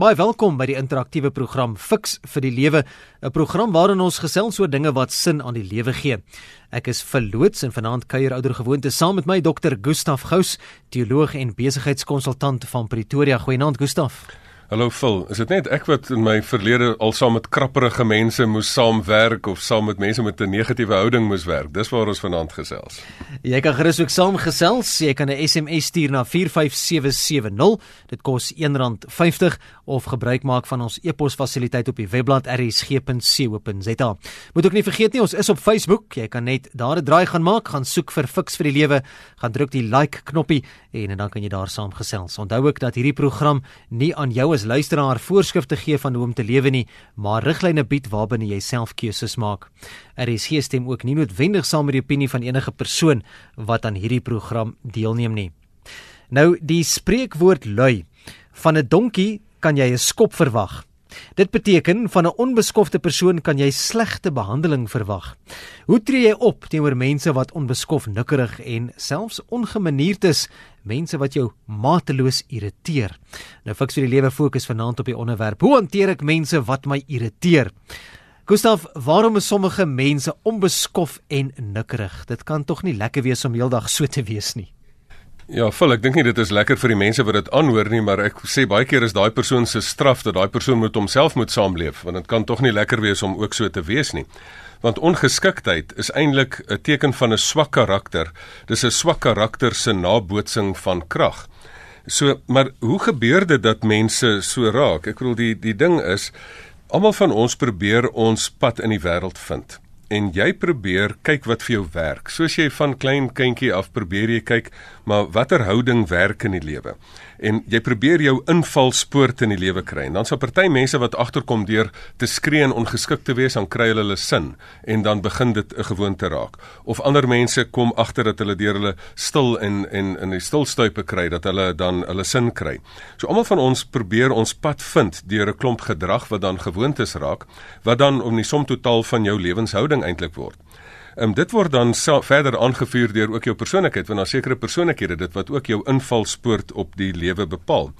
Baie welkom by die interaktiewe program Fix vir die Lewe, 'n program waarin ons gesels oor dinge wat sin aan die lewe gee. Ek is verloots en vanaand kuier oudergewoonte saam met my dokter Gustaf Gous, teoloog en besigheidskonsultant van Pretoria. Goeienaand Gustaf. Hallo Phil, is dit net ek wat in my verlede al saam met krapperige mense moes saamwerk of saam met mense met 'n negatiewe houding moes werk? Dis waar ons vanaand gesels. Jy kan gerus ook saamgesels. Jy kan 'n SMS stuur na 45770. Dit kos R1.50 of gebruik maak van ons e-posfasiliteit op die webblad rsg.co.za. Moet ook nie vergeet nie, ons is op Facebook. Jy kan net daar 'n draai gaan maak, gaan soek vir Fix vir die Lewe, gaan druk die like knoppie en, en dan kan jy daar saamgesels. Onthou ook dat hierdie program nie aan jou as luisteraar voorskrifte gee van hoe om te lewe nie, maar riglyne bied waarbinne jy self keuses maak. RSG stem ook nie noodwendig saam met die opinie van enige persoon wat aan hierdie program deelneem nie. Nou die spreekwoord lui: van 'n donkie kan jy 'n skop verwag. Dit beteken van 'n onbeskofte persoon kan jy slegte behandeling verwag. Hoe tree jy op teenoor mense wat onbeskof, nikkerig en selfs ongemanierd is, mense wat jou mateloos irriteer? Nou fiks vir die lewe fokus vanaand op die onderwerp: Hoe hanteer ek mense wat my irriteer? Gustav, waarom is sommige mense onbeskof en nikkerig? Dit kan tog nie lekker wees om heeldag so te wees nie. Ja, vol, ek dink nie dit is lekker vir die mense wat dit aanhoor nie, maar ek sê baie keer is daai persoon se straf dat daai persoon moet homself moet saamleef, want dit kan tog nie lekker wees om ook so te wees nie. Want ongeskiktheid is eintlik 'n teken van 'n swak karakter. Dis 'n swak karakter se nabootsing van krag. So, maar hoe gebeur dit dat mense so raak? Ek bedoel die die ding is almal van ons probeer ons pad in die wêreld vind en jy probeer kyk wat vir jou werk. Soos jy van klein kindjie af probeer jy kyk, maar watter houding werk in die lewe? En jy probeer jou invalspoort in die lewe kry. En dan sal party mense wat agterkom deur te skree en ongeskik te wees, dan kry hulle hulle sin en dan begin dit 'n gewoonte raak. Of ander mense kom agter dat hulle deur hulle stil en en in die stilstuipe kry dat hulle dan hulle sin kry. So almal van ons probeer ons pad vind deur 'n klomp gedrag wat dan gewoontes raak, wat dan om die som totaal van jou lewenshouding ding eintlik word. Um, dit word dan verder aangevuur deur ook jou persoonlikheid want daar sekere persoonlikhede dit wat ook jou invalspoort op die lewe bepaal.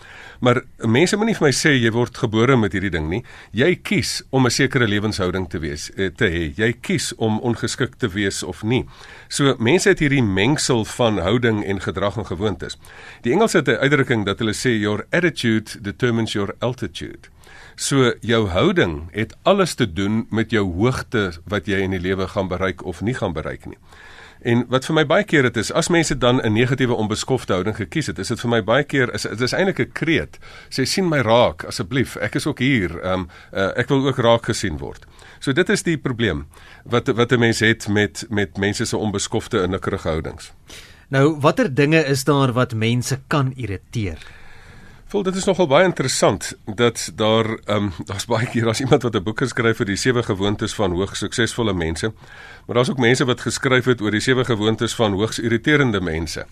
Maar mense moenie vir my sê jy word gebore met hierdie ding nie. Jy kies om 'n sekere lewenshouding te wees eh, te hê. Jy kies om ongeskik te wees of nie. So mense het hierdie mengsel van houding en gedrag en gewoontes. Die Engels het 'n uitdrukking dat hulle sê your attitude determines your altitude. So jou houding het alles te doen met jou hoogte wat jy in die lewe gaan bereik of nie gaan bereik nie. En wat vir my baie keer dit is, as mense dan 'n negatiewe onbeskofte houding gekies het, is dit vir my baie keer is dit is eintlik 'n kreet. Sê sien my raak asseblief. Ek is ook hier. Ehm um, uh, ek wil ook raak gesien word. So dit is die probleem wat wat 'n mens het met met mense se onbeskofte en nikkerige houdings. Nou, watter dinge is daar wat mense kan irriteer? Vol dit is nogal baie interessant dat daar ehm um, daar's baie keer as iemand wat 'n boek geskryf het oor die sewe gewoontes van hoogs suksesvolle mense, maar daar's ook mense wat geskryf het oor die sewe gewoontes van hoogs irriterende mense.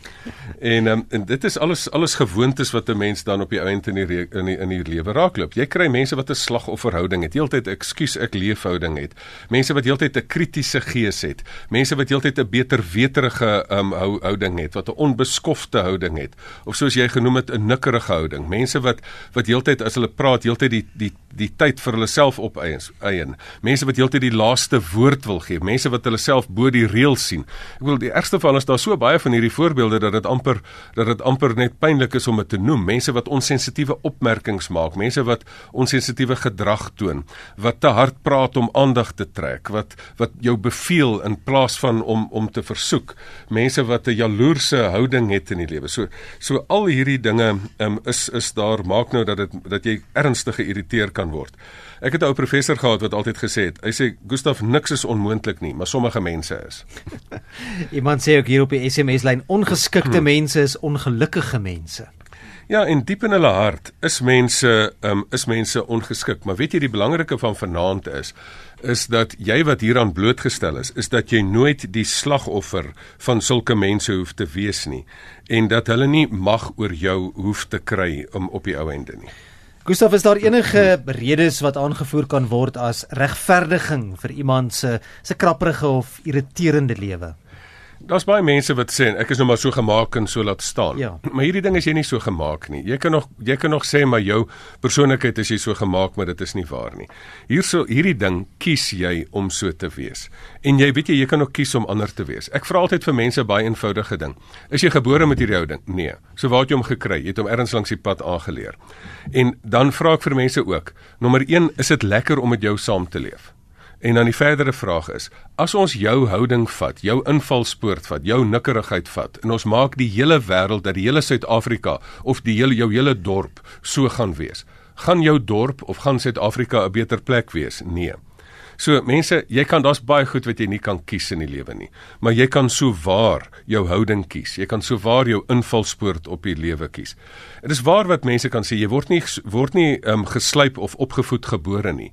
En ehm um, en dit is alles alles gewoontes wat 'n mens dan op die ount in die in die in die lewe raakloop. Jy kry mense wat 'n slagofferhouding het, heeltyd ekskuus ek leefhouding het. Mense wat heeltyd 'n kritiese gees het. Mense wat heeltyd 'n beter weterige ehm um, houding het, wat 'n onbeskofte houding het of soos jy genoem het 'n nikkerige houding mense wat wat heeltyd as hulle praat heeltyd die die die tyd vir hulle self op eien. Mense wat heeltyd die laaste woord wil gee, mense wat hulle self bo die reël sien. Ek wil die ergste van is daar so baie van hierdie voorbeelde dat dit amper dat dit amper net pynlik is om dit te noem. Mense wat onsensitiewe opmerkings maak, mense wat onsensitiewe gedrag toon, wat te hard praat om aandag te trek, wat wat jou beveel in plaas van om om te versoek. Mense wat 'n jaloerse houding het in die lewe. So so al hierdie dinge um, is is daar maak nou dat dit dat jy ernstig geïrriteer kan word. Ek het 'n ou professor gehad wat altyd gesê het, hy sê Gustaf niks is onmoontlik nie, maar sommige mense is. Iemand sê ook hier op die SMS lyn ongeskikte hmm. mense is ongelukkige mense. Ja, en diep in hulle hart is mense um, is mense ongeskik, maar weet jy die belangrike van vanaand is is dat jy wat hieraan blootgestel is, is dat jy nooit die slagoffer van sulke mense hoef te wees nie en dat hulle nie mag oor jou hoef te kry om op die ou ende nie. Gustav, is daar enige redes wat aangevoer kan word as regverdiging vir iemand se se krapperige of irriterende lewe? Daar's baie mense wat sê ek is nou maar so gemaak en so laat staan. Ja. Maar hierdie ding is jy nie so gemaak nie. Jy kan nog jy kan nog sê maar jou persoonlikheid is jy so gemaak, maar dit is nie waar nie. Hierso hierdie ding kies jy om so te wees. En jy weet jy jy kan ook kies om ander te wees. Ek vra altyd vir mense baie eenvoudige ding. Is jy gebore met hierdie houding? Nee. So waar het jy hom gekry? Jy het hom ergens langs die pad aangeleer. En dan vra ek vir mense ook. Nommer 1, is dit lekker om met jou saam te leef? En dan die verdere vraag is: as ons jou houding vat, jou invalspoort vat, jou nikkerigheid vat en ons maak die hele wêreld, dat die hele Suid-Afrika of die hele jou hele dorp so gaan wees, gaan jou dorp of gaan Suid-Afrika 'n beter plek wees? Nee. So mense, jy kan daar's baie goed wat jy nie kan kies in die lewe nie, maar jy kan so waar jou houding kies. Jy kan so waar jou invalspoort op die lewe kies. Dit is waar wat mense kan sê jy word nie word nie um, geslyp of opgevoed gebore nie.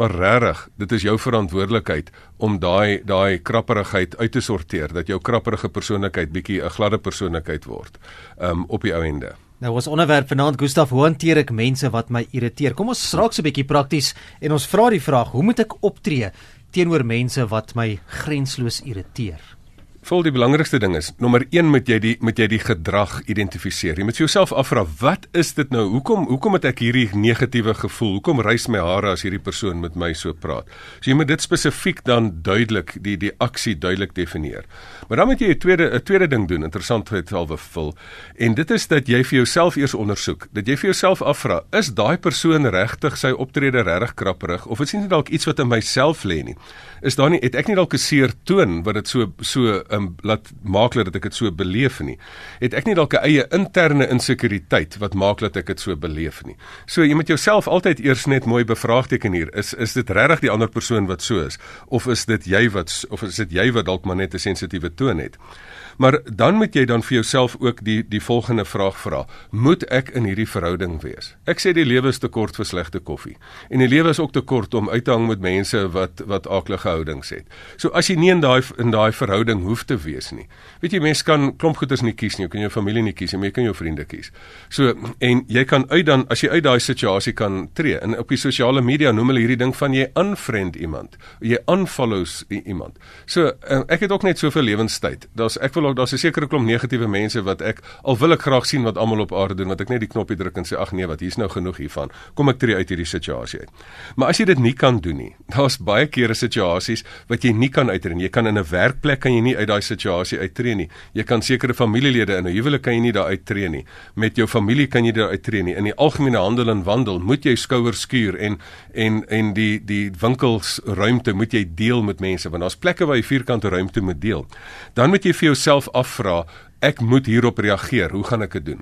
Maar regtig, dit is jou verantwoordelikheid om daai daai krapperigheid uit te sorteer dat jou krapperige persoonlikheid bietjie 'n gladde persoonlikheid word um op die ou ende. Nou ons onderwerp vanaand Gustaf, hoe hanteer ek mense wat my irriteer? Kom ons raak so 'n bietjie prakties en ons vra die vraag, hoe moet ek optree teenoor mense wat my grensloos irriteer? Vol die belangrikste ding is, nommer 1 moet jy die moet jy die gedrag identifiseer. Jy moet jouself afvra, wat is dit nou? Hoekom hoekom het ek hierdie negatiewe gevoel? Hoekom rys my hare as hierdie persoon met my so praat? So jy moet dit spesifiek dan duidelik die die aksie duidelik definieer. Maar dan moet jy 'n tweede 'n tweede ding doen, interessantheid halwe vul. En dit is dat jy vir jouself eers ondersoek. Dat jy vir jouself afvra, is daai persoon regtig sy optrede regtig krapperig of is dit dalk iets wat in myself lê nie? Is daar nie het ek nie dalk 'n seer toon wat dit so so um, laat maak dat ek dit so beleef nie. Het ek nie dalk 'n eie interne insekuriteit wat maak dat ek dit so beleef nie. So jy moet jouself altyd eers net mooi bevraagteken hier. Is is dit regtig die ander persoon wat so is of is dit jy wat of is dit jy wat dalk maar net 'n sensitiewe toon het? Maar dan moet jy dan vir jouself ook die die volgende vraag vra: Moet ek in hierdie verhouding wees? Ek sê die lewe is te kort vir slegte koffie. En die lewe is ook te kort om uit te hang met mense wat wat aaklige houdings het. So as jy nie in daai in daai verhouding hoef te wees nie. Weet jy mense kan klomp goeders nie kies nie. Jy kan jou familie nie kies nie, maar jy kan jou vriende kies. So en jy kan uit dan as jy uit daai situasie kan tree. En op die sosiale media noem hulle hierdie ding van jy unfriend iemand. Jy unfollows iemand. So eh, ek het ook net soveel lewenstyd. Daar's ek wil ook daar's 'n sekere klomp negatiewe mense wat ek al wil ek graag sien wat almal op aarde doen wat ek net die knoppie druk en sê ag nee wat hier's nou genoeg hiervan. Kom ek tree uit hierdie situasie uit. Maar as jy dit nie kan doen nie daar's baie kere situasies wat jy nie kan uittree jy kan in 'n werkplek kan jy nie uit daai situasie uittree nie. Jy kan sekere familielede in 'n huwelik kan jy nie daar uittree nie. Met jou familie kan jy daar uittree nie. In die algemene handel en wandel moet jy skouers skuur en en en die die winkelsruimte moet jy deel met mense want daar's plekke waar jy vierkante ruimte moet deel. Dan moet jy vir jouself jouself afvra, ek moet hierop reageer, hoe gaan ek dit doen?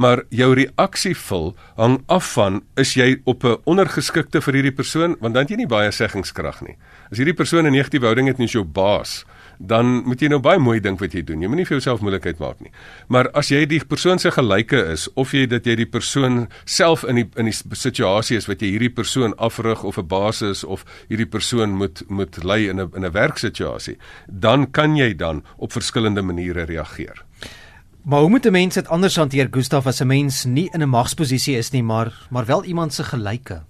Maar jou reaksie vul hang af van is jy op 'n ondergeskikte vir hierdie persoon want dan het jy nie baie seggingskrag nie. As hierdie persoon 'n negatiewe houding het en is jou baas, dan moet jy nou baie mooi dink wat jy doen. Jy moenie vir jouself moeilikheid maak nie. Maar as jy die persoon se gelyke is of jy dat jy die persoon self in die in die situasie is wat jy hierdie persoon afrig of 'n basis of hierdie persoon moet moet lei in 'n in 'n werksituasie, dan kan jy dan op verskillende maniere reageer. Maar hoe moet 'n mens dit anders hanteer, Gustaf, as 'n mens nie in 'n magsposisie is nie, maar maar wel iemand se gelyke?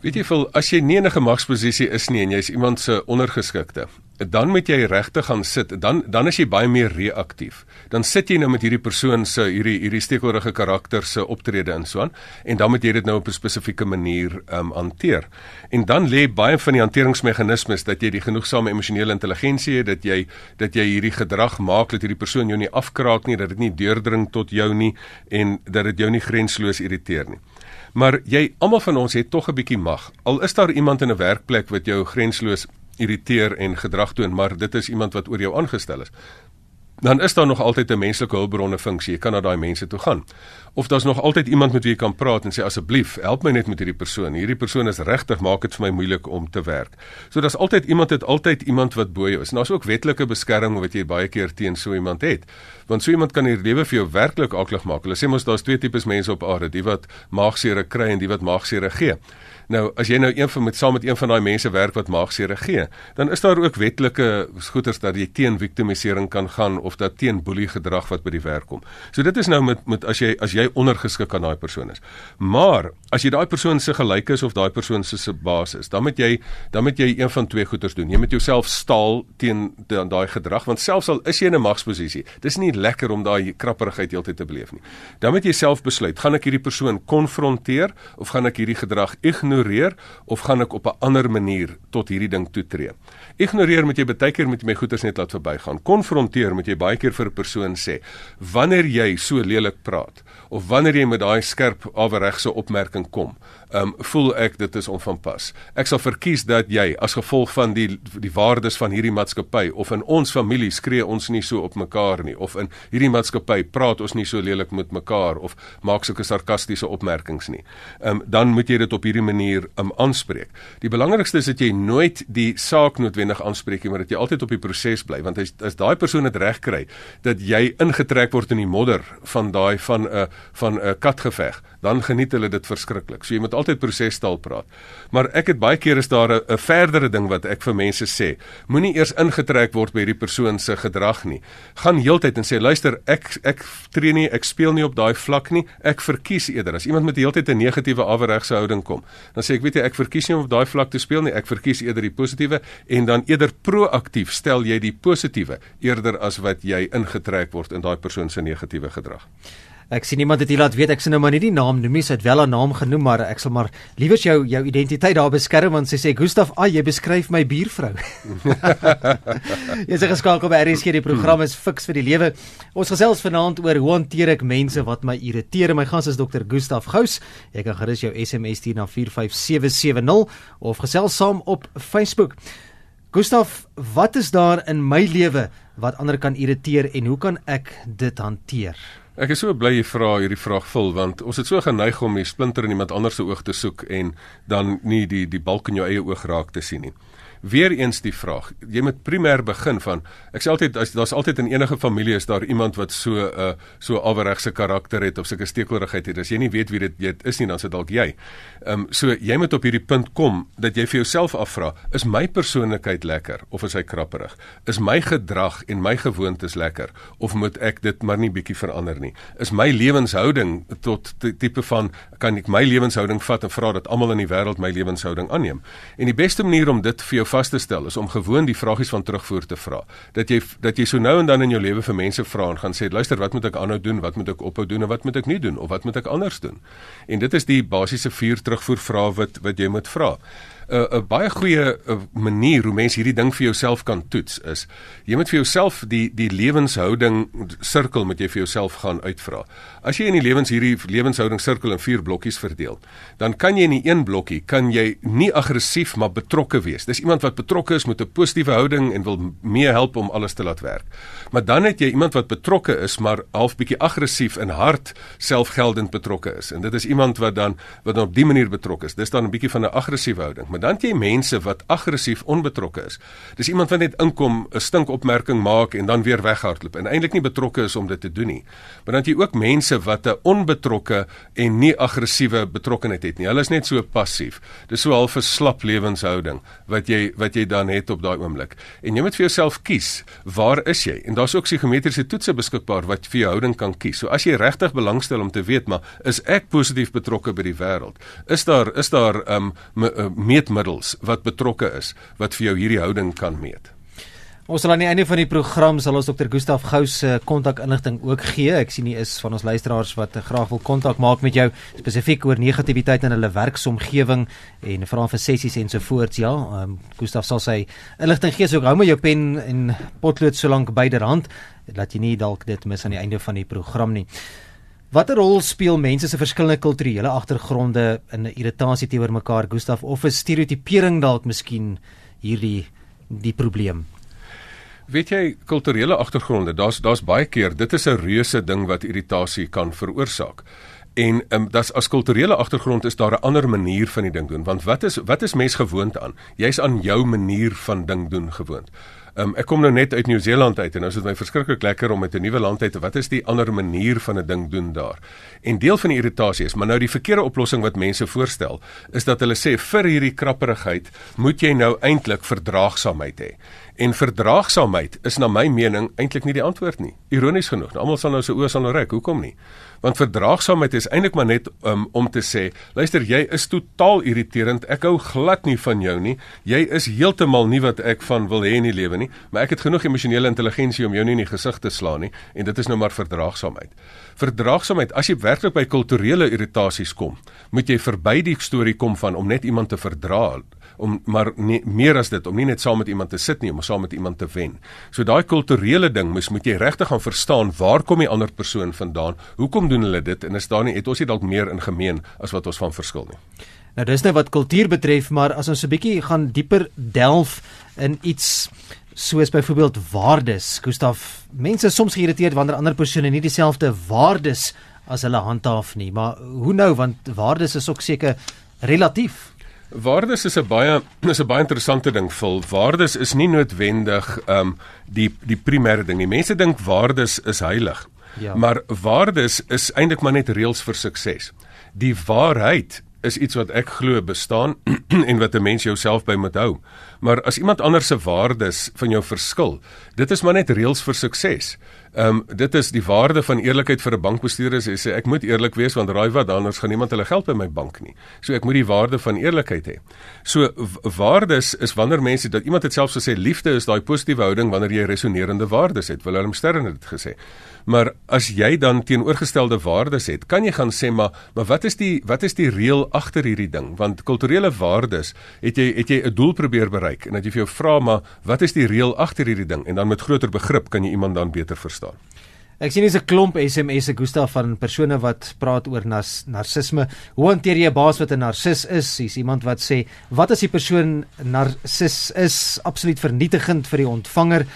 Weet jy vir as jy nie in 'n gemagsposisie is nie en jy's iemand se ondergeskikte, dan moet jy regtig gaan sit. Dan dan is jy baie meer reaktief. Dan sit jy nou met hierdie persoon se hierdie hierdie stekelrige karakter se optrede in so aan en dan moet jy dit nou op 'n spesifieke manier ehm um, hanteer. En dan lê baie van die hanteringsmeganismes dat jy die genoegsame emosionele intelligensie het dat jy dat jy hierdie gedrag maak dat hierdie persoon jou nie afkraak nie, dat dit nie deurdring tot jou nie en dat dit jou nie grensloos irriteer nie. Maar jy almal van ons het tog 'n bietjie mag. Al is daar iemand in 'n werkplek wat jou grensloos irriteer en gedrag toon, maar dit is iemand wat oor jou aangestel is. Dan is daar nog altyd 'n menslike hulpbronne funksie. Jy kan na daai mense toe gaan. Of daar's nog altyd iemand met wie jy kan praat en sê asseblief, help my net met hierdie persoon. Hierdie persoon is regtig maak dit vir my moeilik om te werk. So daar's altyd iemand het altyd iemand wat bo jou is. En daar's ook wetlike beskerming wat jy baie keer teen so iemand het. Want so iemand kan hier lewe vir jou werklik aklig maak. Hulle sê mos daar's twee tipes mense op aarde, die wat maagsere kry en die wat maagsere gee. Nou, as jy nou een van met saam met een van daai mense werk wat maagsere gee, dan is daar ook wetlike goeters dat jy teen victimisering kan gaan of dat teen boelie gedrag wat by die werk kom. So dit is nou met met as jy as jy ondergeskik aan daai persoon is. Maar as jy daai persoon se gelyk is of daai persoon se se baas is, dan moet jy dan moet jy een van twee goeters doen. Jy moet jouself staal teen daai gedrag want selfs al is jy in 'n magsposisie, dis nie lekker om daai krapperigheid heeltyd te beleef nie. Dan moet jy self besluit, gaan ek hierdie persoon konfronteer of gaan ek hierdie gedrag ignoreer of gaan ek op 'n ander manier tot hierdie ding toetree? Ignoreer moet jy baie keer met my goeters net laat verbygaan. Konfronteer moet jy baie keer vir 'n persoon sê, wanneer jy so lelik praat of wanneer jy met daai skerp afregse opmerking kom, um, voel ek dit is onvanpas. Ek sal verkies dat jy as gevolg van die die waardes van hierdie maatskappy of in ons familie skree ons nie so op mekaar nie of in hierdie maatskappy praat ons nie so lelik met mekaar of maak sulke sarkastiese opmerkings nie. Um, dan moet jy dit op hierdie manier um, aanspreek. Die belangrikste is dat jy nooit die saak noodwendig aanspreek nie, maar dat jy altyd op die proses bly want as as daai persoon dit reg kry dat jy ingetrek word in die modder van daai van 'n uh, van 'n uh, katgeveg, dan geniet hulle dit verskriklik. So jy moet altyd prosestaal praat. Maar ek het baie keer is daar 'n verdere ding wat ek vir mense sê. Moenie eers ingetrek word by hierdie persoon se gedrag nie. Gaan heeltyd en sê luister, ek ek tree nie, ek speel nie op daai vlak nie. Ek verkies eerder as iemand met heeltyd 'n negatiewe afregse houding kom. Dan sê ek weet jy ek verkies nie om op daai vlak te speel nie. Ek verkies eerder die positiewe en dan eerder proaktief stel jy die positiewe eerder as wat jy ingetrek word in daai persoon se negatiewe gedrag. Ek sien iemand het hier laat weet ek sien nou maar nie die naam noem nie, sy het wel 'n naam genoem, maar ek sal maar liewers jou jou identiteit daar beskerm want sy sê Gustaf, "Ag, jy beskryf my buurvrou." jy sê geskakel by RSG die program is fiks vir die lewe. Ons gesels vanaand oor hoe hanteer ek mense wat my irriteer. My gas is dokter Gustaf Gous. Jy kan gerus jou SMS stuur na 45770 of gesels saam op Facebook. Gustaf, wat is daar in my lewe wat ander kan irriteer en hoe kan ek dit hanteer? Ek is so bly jy vra hierdie vraag vul want ons het so geneig om die splinter in iemand anders se oog te soek en dan nie die die balk in jou eie oog raak te sien nie. Weereens die vraag. Jy moet primêr begin van ek sê altyd as daar's altyd in enige familie is daar iemand wat so 'n uh, so aweregse karakter het of sulke stekelerigheid het. As jy nie weet wie dit weet is nie, dan is dit dalk jy. Ehm um, so jy moet op hierdie punt kom dat jy vir jouself afvra, is my persoonlikheid lekker of is hy krapperig? Is my gedrag en my gewoontes lekker of moet ek dit maar nie bietjie verander nie? Is my lewenshouding tot tipe van kan ek my lewenshouding vat en vra dat almal in die wêreld my lewenshouding aanneem? En die beste manier om dit vir jou vas te stel is om gewoon die vragies van terugvoer te vra. Dat jy dat jy so nou en dan in jou lewe vir mense vra en gaan sê luister wat moet ek aanhou doen? Wat moet ek ophou doen en wat moet ek nie doen of wat moet ek anders doen? En dit is die basiese vier terugvoer vrae wat wat jy moet vra. 'n 'n baie goeie uh, manier hoe mens hierdie ding vir jouself kan toets is jy moet vir jouself die die lewenshouding sirkel moet jy vir jouself gaan uitvra. As jy in die lewens hierdie lewenshouding sirkel in vier blokkies verdeel, dan kan jy in die een blokkie kan jy nie aggressief maar betrokke wees. Dis iemand wat betrokke is met 'n positiewe houding en wil mee help om alles te laat werk. Maar dan het jy iemand wat betrokke is maar half bietjie aggressief en hard selfgeldend betrokke is. En dit is iemand wat dan wat dan op dié manier betrokke is. Dis dan 'n bietjie van 'n aggressiewe houding maar dan het jy mense wat aggressief onbetrokke is. Dis iemand wat net inkom, 'n stinkopmerking maak en dan weer weghardloop en eintlik nie betrokke is om dit te doen nie. Maar dan het jy ook mense wat 'n onbetrokke en nie aggressiewe betrokkenheid het nie. Hulle is net so passief. Dis so half 'n slap lewenshouding wat jy wat jy dan het op daai oomblik. En jy moet vir jouself kies, waar is jy? En daar's ook psigometriese toetse beskikbaar wat vir jou houding kan kies. So as jy regtig belangstel om te weet, maar is ek positief betrokke by die wêreld? Is daar is daar um meetmiddels wat betrokke is wat vir jou hierdie houding kan meet. Ons sal aan die einde van die program sal ons Dr. Gustaf Gous se kontakinligting ook gee. Ek sien hier is van ons luisteraars wat graag wil kontak maak met jou spesifiek oor negativiteit in hulle werksomgewing en vra vir sessies ensovoorts. Ja, um, Gustaf sal sy inligting gee. So hou maar jou pen en potlood so lank byderhand dat jy nie dalk dit mis aan die einde van die program nie. Watter rol speel mense se verskillende kulturele agtergronde in 'n irritasie teenoor mekaar, Gustaf, of 'n stereotipering dalk miskien hierdie die probleem? Weet jy, kulturele agtergronde, daar's daar's baie keer, dit is 'n reuse ding wat irritasie kan veroorsaak. En ehm um, das as kulturele agtergrond is daar 'n ander manier van die ding doen, want wat is wat is mens gewoond aan? Jy's aan jou manier van ding doen gewoond Um, ek kom nou net uit Nieu-Seeland uit en nou is dit my verskriklik lekker om met 'n nuwe land uit te wat is die ander manier van 'n ding doen daar. En deel van die irritasie is, maar nou die verkeerde oplossing wat mense voorstel, is dat hulle sê vir hierdie krapperigheid moet jy nou eintlik verdraagsaamheid hê. En verdraagsaamheid is na my mening eintlik nie die antwoord nie. Ironies genoeg, nou, almal sal nou so oë sal nou rek. Hoekom nie? Want verdraagsaamheid is eintlik maar net um, om te sê, luister, jy is totaal irriterend. Ek hou glad nie van jou nie. Jy is heeltemal nie wat ek van wil hê in die lewe nie, maar ek het genoeg emosionele intelligensie om jou nie in die gesig te slaan nie en dit is nou maar verdraagsaamheid. Verdraagsaamheid, as jy werklik by kulturele irritasies kom, moet jy verby die storie kom van om net iemand te verdra om maar nie, meer as dit om nie net saam met iemand te sit nie, om saam met iemand te wen. So daai kulturele ding moet moet jy regtig gaan verstaan waar kom die ander persoon vandaan? Hoekom doen hulle dit? En is daar nie het ons nie dalk meer in gemeen as wat ons van verskil nie? Nou dis nou wat kultuur betref, maar as ons 'n bietjie gaan dieper delf in iets soos byvoorbeeld waardes. Gustaf, mense is soms geïrriteerd wanneer ander persone nie dieselfde waardes as hulle handhaaf nie, maar hoe nou want waardes is ook seker relatief. Waardes is 'n baie is 'n baie interessante ding. Vol waardes is nie noodwendig um die die primêre ding nie. Mense dink waardes is heilig. Ja. Maar waardes is eintlik maar net reëls vir sukses. Die waarheid is iets wat ek glo bestaan en wat 'n mens jouself by moet hou. Maar as iemand anders se waardes van jou verskil, dit is maar net reëls vir sukses. Ehm um, dit is die waarde van eerlikheid vir 'n bankbestuurder is sê ek moet eerlik wees want raai wat anders gaan niemand hulle geld by my bank nie. So ek moet die waarde van eerlikheid hê. So waardes is wanneer mense dat iemand het selfs gesê liefde is daai positiewe houding wanneer jy resonerende waardes het. Willem Sterren het dit gesê. Maar as jy dan teenoorgestelde waardes het, kan jy gaan sê maar maar wat is die wat is die reël agter hierdie ding? Want kulturele waardes het jy het jy 'n doel probeer bereik en dat jy vir jou vra maar wat is die reël agter hierdie ding? En dan met groter begrip kan jy iemand dan beter verstaan staan. Ek sien hier's 'n klomp SMS'e Gustaf van persone wat praat oor nas, narcisme. Hoe hanteer jy 'n baas wat 'n narcis is? Hier's iemand wat sê, "Wat as die persoon narcis is? Absoluut vernietigend vir die ontvanger."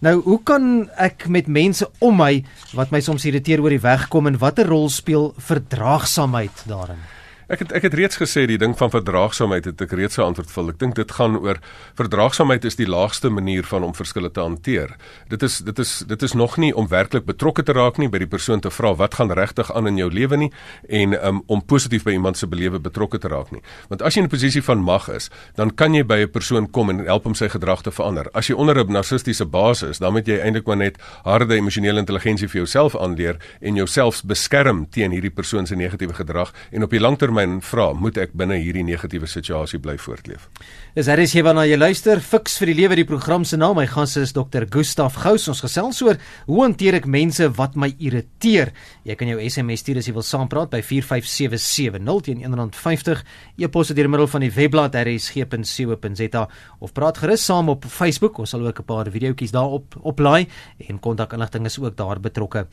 Nou, hoe kan ek met mense om my wat my soms irriteer oor die weg kom en watter rol speel verdraagsaamheid daarin? Ek het ek het reeds gesê die ding van verdraagsaamheid het ek reeds 'n antwoord vir. Ek dink dit gaan oor verdraagsaamheid is die laagste manier van om verskille te hanteer. Dit is dit is dit is nog nie om werklik betrokke te raak nie by die persoon te vra wat gaan regtig aan in jou lewe nie en um, om positief by iemand se belewe betrokke te raak nie. Want as jy in 'n posisie van mag is, dan kan jy by 'n persoon kom en help hom sy gedrag te verander. As jy onder 'n narcistiese baas is, dan moet jy eintlik maar net harde emosionele intelligensie vir jouself aanleer en jouself beskerm teen hierdie persoon se negatiewe gedrag en op die langtermyn termyn vra, moet ek binne hierdie negatiewe situasie bly voortleef? Dis hier wanneer jy luister, Fix vir die lewe die program se naam. My gas is Dr. Gustaf Gous. Ons gesels oor hoe hanteer ek mense wat my irriteer. Jy kan jou SMS stuur as jy wil saampraat by 45770 teen R1.50. E-pos deur middel van die webblad rsg.co.za of praat gerus saam op Facebook. Ons sal ook 'n paar videoetjies daarop oplaai en kontakinligting is ook daar betrokke.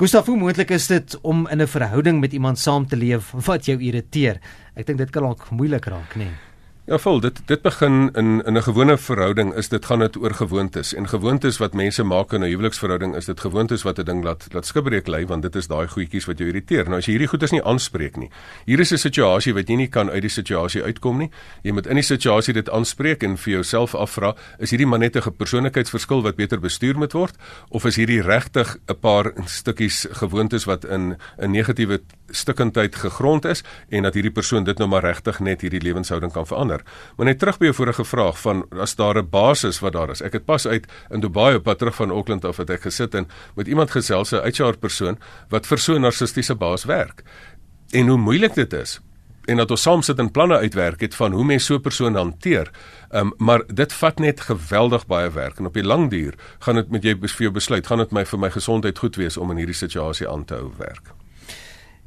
Gustav, hoe moontlik is dit om in 'n verhouding met iemand saam te leef wat jou irriteer? Ek dink dit kan ook moeilik raak? Nee. Ja, vol, dit dit begin in in 'n gewone verhouding is dit gaan dit oor gewoontes en gewoontes wat mense maak in 'n huweliksverhouding is dit gewoontes wat 'n ding laat laat skibreek lê want dit is daai goedjies wat jou irriteer. Nou as jy hierdie goeders nie aanspreek nie. Hier is 'n situasie wat jy nie kan uit die situasie uitkom nie. Jy moet in die situasie dit aanspreek en vir jouself afvra, is hierdie maar net 'n persoonlikheidsverskil wat beter bestuur moet word of is hierdie regtig 'n paar stukkies gewoontes wat in 'n negatiewe stukkendheid gegrond is en dat hierdie persoon dit nou maar regtig net hierdie lewenshouding kan verander? Maar net terug by jou vorige vraag van as daar 'n basis wat daar is. Ek het pas uit in Dubai op pad terug van Auckland af het ek gesit en met iemand gesels, 'n HR persoon wat vir so 'n narcistiese baas werk. En hoe moeilik dit is en dat ons saam sit en planne uitwerk het van hoe mens so 'n persoon hanteer. Um, maar dit vat net geweldig baie werk en op die lang duur gaan dit met jy vir jou besluit, gaan dit my vir my gesondheid goed wees om in hierdie situasie aan te hou werk.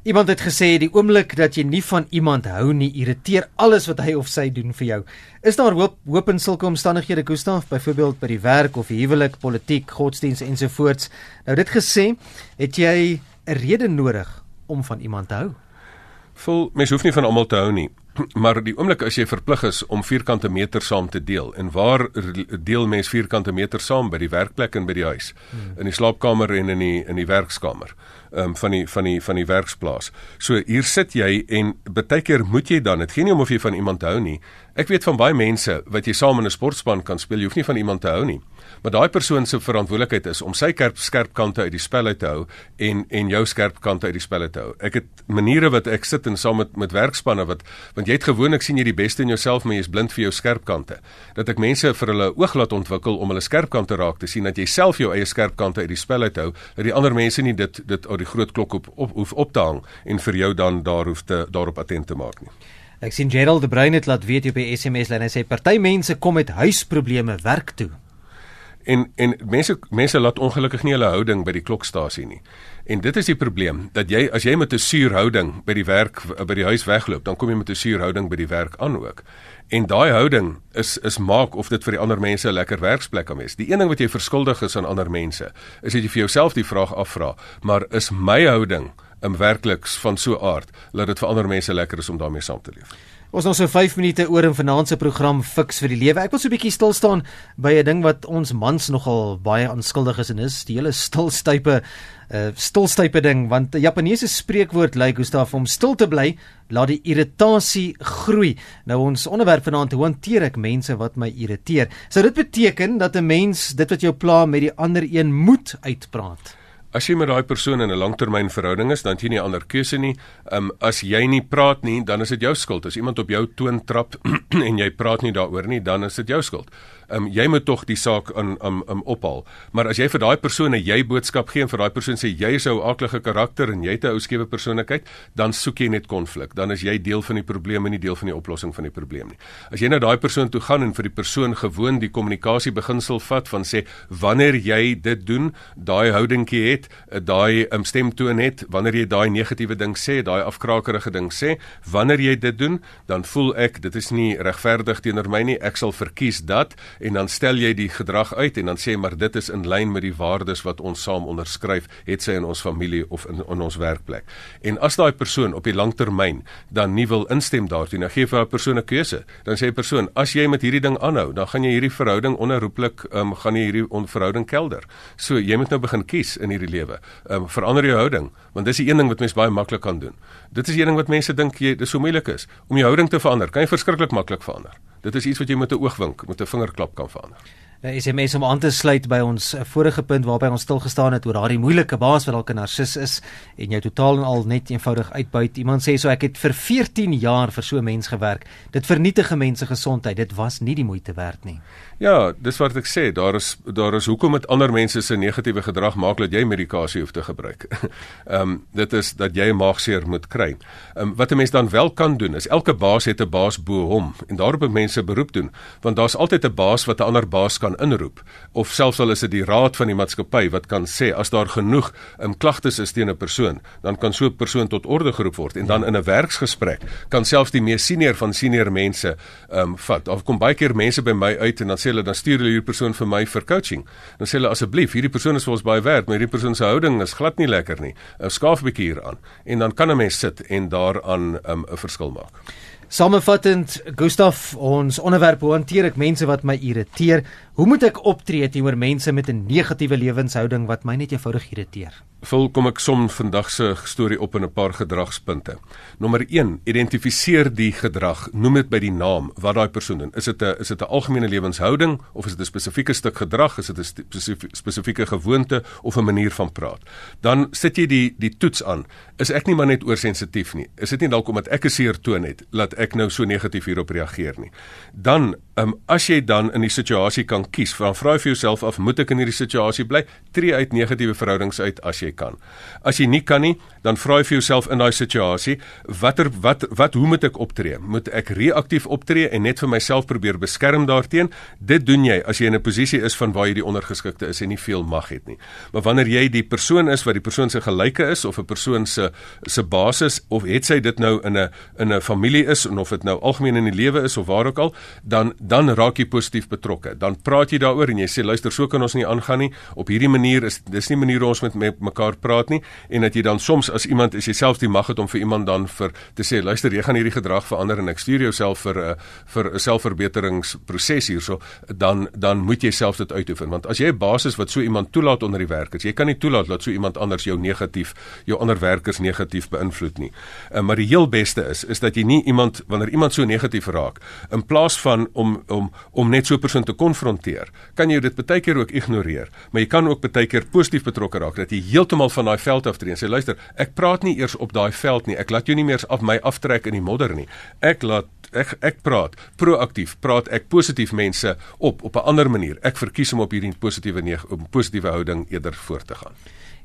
Iemand het gesê die oomblik dat jy nie van iemand hou nie, irriteer alles wat hy of sy doen vir jou. Is daar hoop hoop in sulke omstandighede, Gustaf, byvoorbeeld by die werk of huwelik, politiek, godsdiens ensovoorts? Nou dit gesê, het jy 'n rede nodig om van iemand te hou? Vol mens hoef nie van almal te hou nie. Maar die oomblik as jy verplig is om vierkante meter saam te deel en waar deel mens vierkante meter saam by die werkplek en by die huis, hmm. in die slaapkamer en in die in die werkskamer um, van die van die van die werksplaas. So hier sit jy en baie keer moet jy dan, dit gee nie om of jy van iemand hou nie. Ek weet van baie mense wat jy saam in 'n sportspan kan speel, jy hoef nie van iemand te hou nie. Maar daai persoon se verantwoordelikheid is om sy skerp skerp kante uit die spel uit te hou en en jou skerp kante uit die spel uit te hou. Ek het maniere wat ek sit en saam met met werkspanne wat want jy het gewoonlik sien jy die beste in jouself, maar jy is blind vir jou skerp kante. Dat ek mense vir hulle oog laat ontwikkel om hulle skerp kante raak te sien dat jy self jou eie skerp kante uit die spel uit hou, dat die ander mense nie dit dit op die groot klok op op hoef op te hang en vir jou dan daar hoef te daarop attent te maak nie. Ek sien Gerald de Bruin het laat weet op die SMS lyn hy sê party mense kom met huisprobleme werk toe. En en mense mense laat ongelukkig nie hulle houding by die klokstasie nie. En dit is die probleem dat jy as jy met 'n suur houding by die werk by die huis wegloop, dan kom jy met 'n suur houding by die werk aan ook. En daai houding is is maak of dit vir die ander mense 'n lekker werksplek kan wees. Die een ding wat jy verskuldig is aan ander mense, is dat jy vir jouself die vraag afvra, maar is my houding in werkliks van so aard dat dit vir ander mense lekker is om daarmee saam te leef. Ons nog so 5 minute oor in vanaand se program Fix vir die lewe. Ek wil so 'n bietjie stil staan by 'n ding wat ons mans nogal baie aanskuldig is en is die hele stilstype uh stilstype ding want 'n Japaneese spreekwoord lyk hoe staaf om stil te bly laat die irritasie groei. Nou ons onderwerp vanaand hoe hanteer ek mense wat my irriteer? Sou dit beteken dat 'n mens dit wat jou pla met die ander een moet uitpraat? As jy met daai persoon in 'n langtermynverhouding is, dan het jy nie ander keuse nie. Ehm um, as jy nie praat nie, dan is dit jou skuld. As iemand op jou toon trap en jy praat nie daaroor nie, dan is dit jou skuld. Um, jy moet tog die saak in um, um ophaal. Maar as jy vir daai persoon 'n jy boodskap gee en vir daai persoon sê jy is 'n aklige karakter en jy het 'n ou skewe persoonlikheid, dan soek jy net konflik. Dan is jy deel van die probleem en nie deel van die oplossing van die probleem nie. As jy na daai persoon toe gaan en vir die persoon gewoon die kommunikasie beginsel vat van sê wanneer jy dit doen, daai houdingkie het, daai um, stemtoon het, wanneer jy daai negatiewe ding sê, daai afkrakerige ding sê, wanneer jy dit doen, dan voel ek dit is nie regverdig teenoor my nie. Ek sal verkies dat en dan stel jy die gedrag uit en dan sê maar dit is in lyn met die waardes wat ons saam onderskryf, het sy in ons familie of in, in ons werkplek. En as daai persoon op die langtermyn dan nie wil instem daartoe, dan gee vir daai persoon 'n keuse. Dan sê die persoon, as jy met hierdie ding aanhou, dan gaan jy hierdie verhouding onherroepelik um, gaan jy hierdie verhouding kelder. So jy moet nou begin kies in hierdie lewe. Um, verander jou houding, want dis die een ding wat mens baie maklik kan doen. Dit is die een ding wat mense dink jy dis so moeilik is om jou houding te verander. Kan jy verskriklik maklik verander. Dit is iets wat jy met 'n oogwink, met 'n vingerklap kan verander. Ja, SMS om aan te sluit by ons eh, vorige punt waarby ons stil gestaan het oor daardie moeilike baas wat dalk 'n narcis is en jou totaal en al net eenvoudig uitbuit. Iemand sê so ek het vir 14 jaar vir so 'n mens gewerk. Dit vernietig mense gesondheid. Dit was nie die moeite werd nie. Ja, dis wat ek sê. Daar is daar is hoekom met ander mense se negatiewe gedrag maak dat jy medikasie hoef te gebruik. Ehm um, dit is dat jy maagseer moet kry. Ehm um, wat 'n mens dan wel kan doen is elke baas het 'n baas bo hom en daarop moet mense beroep doen want daar's altyd 'n baas wat 'n ander baas kan inroep of selfs al is dit die raad van die maatskappy wat kan sê as daar genoeg um, klagtes is teen 'n persoon, dan kan so 'n persoon tot orde geroep word en dan in 'n werksgesprek kan selfs die mees senior van senior mense ehm um, vat. Of kom baie keer mense by my uit en dan sê hulle dan stuur hulle hierdie persoon vir my vir coaching. Dan sê hulle asseblief, hierdie persoon is vir ons baie werd, maar hierdie persoon se houding is glad nie lekker nie. 'n Skaaf 'n bietjie hier aan en dan kan 'n mens sit en daaraan ehm, 'n um, verskil maak. Samevattend, Gustaf, ons onderwerp hoe hanteer ek mense wat my irriteer? Hoe moet ek optree teenoor mense met 'n negatiewe lewenshouding wat my net eenvoudig irriteer? Vul kom ek som vandag se storie op in 'n paar gedragspunte. Nommer 1, identifiseer die gedrag, noem dit by die naam wat daai persoon doen. Is dit 'n is dit 'n algemene lewenshouding of is dit 'n spesifieke stuk gedrag, is dit 'n spesifieke gewoonte of 'n manier van praat? Dan sit jy die die toets aan. Is ek nie maar net oorsensitief nie? Is dit nie dalk omdat ek 'n seer toon het dat ek nou so negatief hierop reageer nie? Dan, um, as jy dan in die situasie kan kies, dan vra jy vir jouself af, moet ek in hierdie situasie bly? Tree uit negatiewe verhoudings uit as jy kan. As jy nie kan nie, dan vra jy vir jouself in daai situasie, watter wat wat hoe moet ek optree? Moet ek reaktief optree en net vir myself probeer beskerm daarteenoor? Dit doen jy as jy in 'n posisie is van waar jy die ondergeskikte is en nie veel mag het nie. Maar wanneer jy die persoon is wat die persoon se gelyke is of 'n persoon se se basis of het sy dit nou in 'n in 'n familie is en of dit nou algemeen in die lewe is of waar ook al, dan dan raak jy positief betrokke. Dan praat jy daaroor en jy sê luister, so kan ons nie aangaan nie. Op hierdie manier is dis nie manier ons met mekaar praat nie en dat jy dan soms as iemand as jy self die mag het om vir iemand dan vir te sê luister jy gaan hierdie gedrag verander en ek stuur jou self vir 'n uh, vir 'n selfverbeteringsproses hierso dan dan moet jy self dit uitoefen. Want as jy 'n basis wat so iemand toelaat onder die werkers jy kan nie toelaat dat so iemand anders jou negatief jou ander werkers negatief beïnvloed nie. Uh, maar die heel beste is is dat jy nie iemand wanneer iemand so negatief raak in plaas van om om om net so 'n persoon te konfronteer kan jy dit baie keer ook ignoreer. Maar jy kan ook baie keer positief betrokke raak dat jy heeltemal van daai veld aftree en sê luister ek praat nie eers op daai veld nie. Ek laat jou nie meer af my aftrek in die modder nie. Ek laat ek ek praat proaktief praat ek positief mense op op 'n ander manier. Ek verkies om op hierdie positiewe op positiewe houding eerder voort te gaan.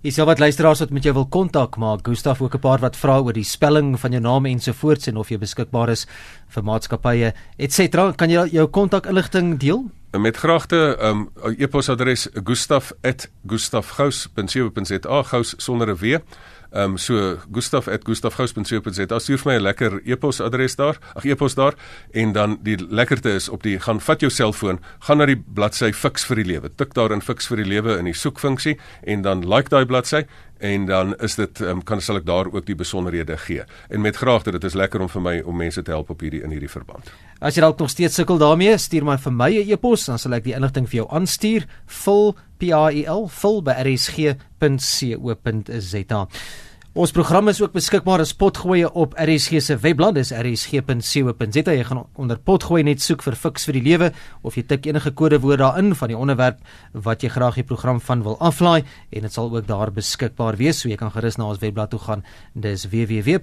Is jy wat luisteraars wat met jou wil kontak maak Gustaf ook 'n paar wat vra oor die spelling van jou naam ensovoorts en of jy beskikbaar is vir maatskappye etc kan jy jou kontak inligting deel? Met graagte um, e-posadres gustaf@gustafgous.co.za gous sonder 'n w Ehm um, so gustaf@gustafgous.co.za stuur vir my 'n lekker e-pos adres daar. Ag e-pos daar en dan die lekkerte is op die gaan vat jou selfoon, gaan na die bladsy Fix vir die lewe. Tik daar in Fix vir die lewe in die soekfunksie en dan like daai bladsy en dan is dit um, kan sal ek daar ook die besonderhede gee. En met graagte dit is lekker om vir my om mense te help op hierdie in hierdie verband. As jy dalk nog steeds sukkel daarmee, stuur maar vir my 'n e-pos dan sal ek die inligting vir jou aanstuur. Vul P A E L vul by rsg.co.za. Ons program is ook beskikbaar as potgoeie op RSG se webblad, dis rsg.co.za. Jy gaan onder potgoeie net soek vir fiks vir die lewe of jy tik enige kodewoord daarin van die onderwerp wat jy graag die program van wil aflaai en dit sal ook daar beskikbaar wees, so jy kan gerus na ons webblad toe gaan. Dis www.rsg.co.za.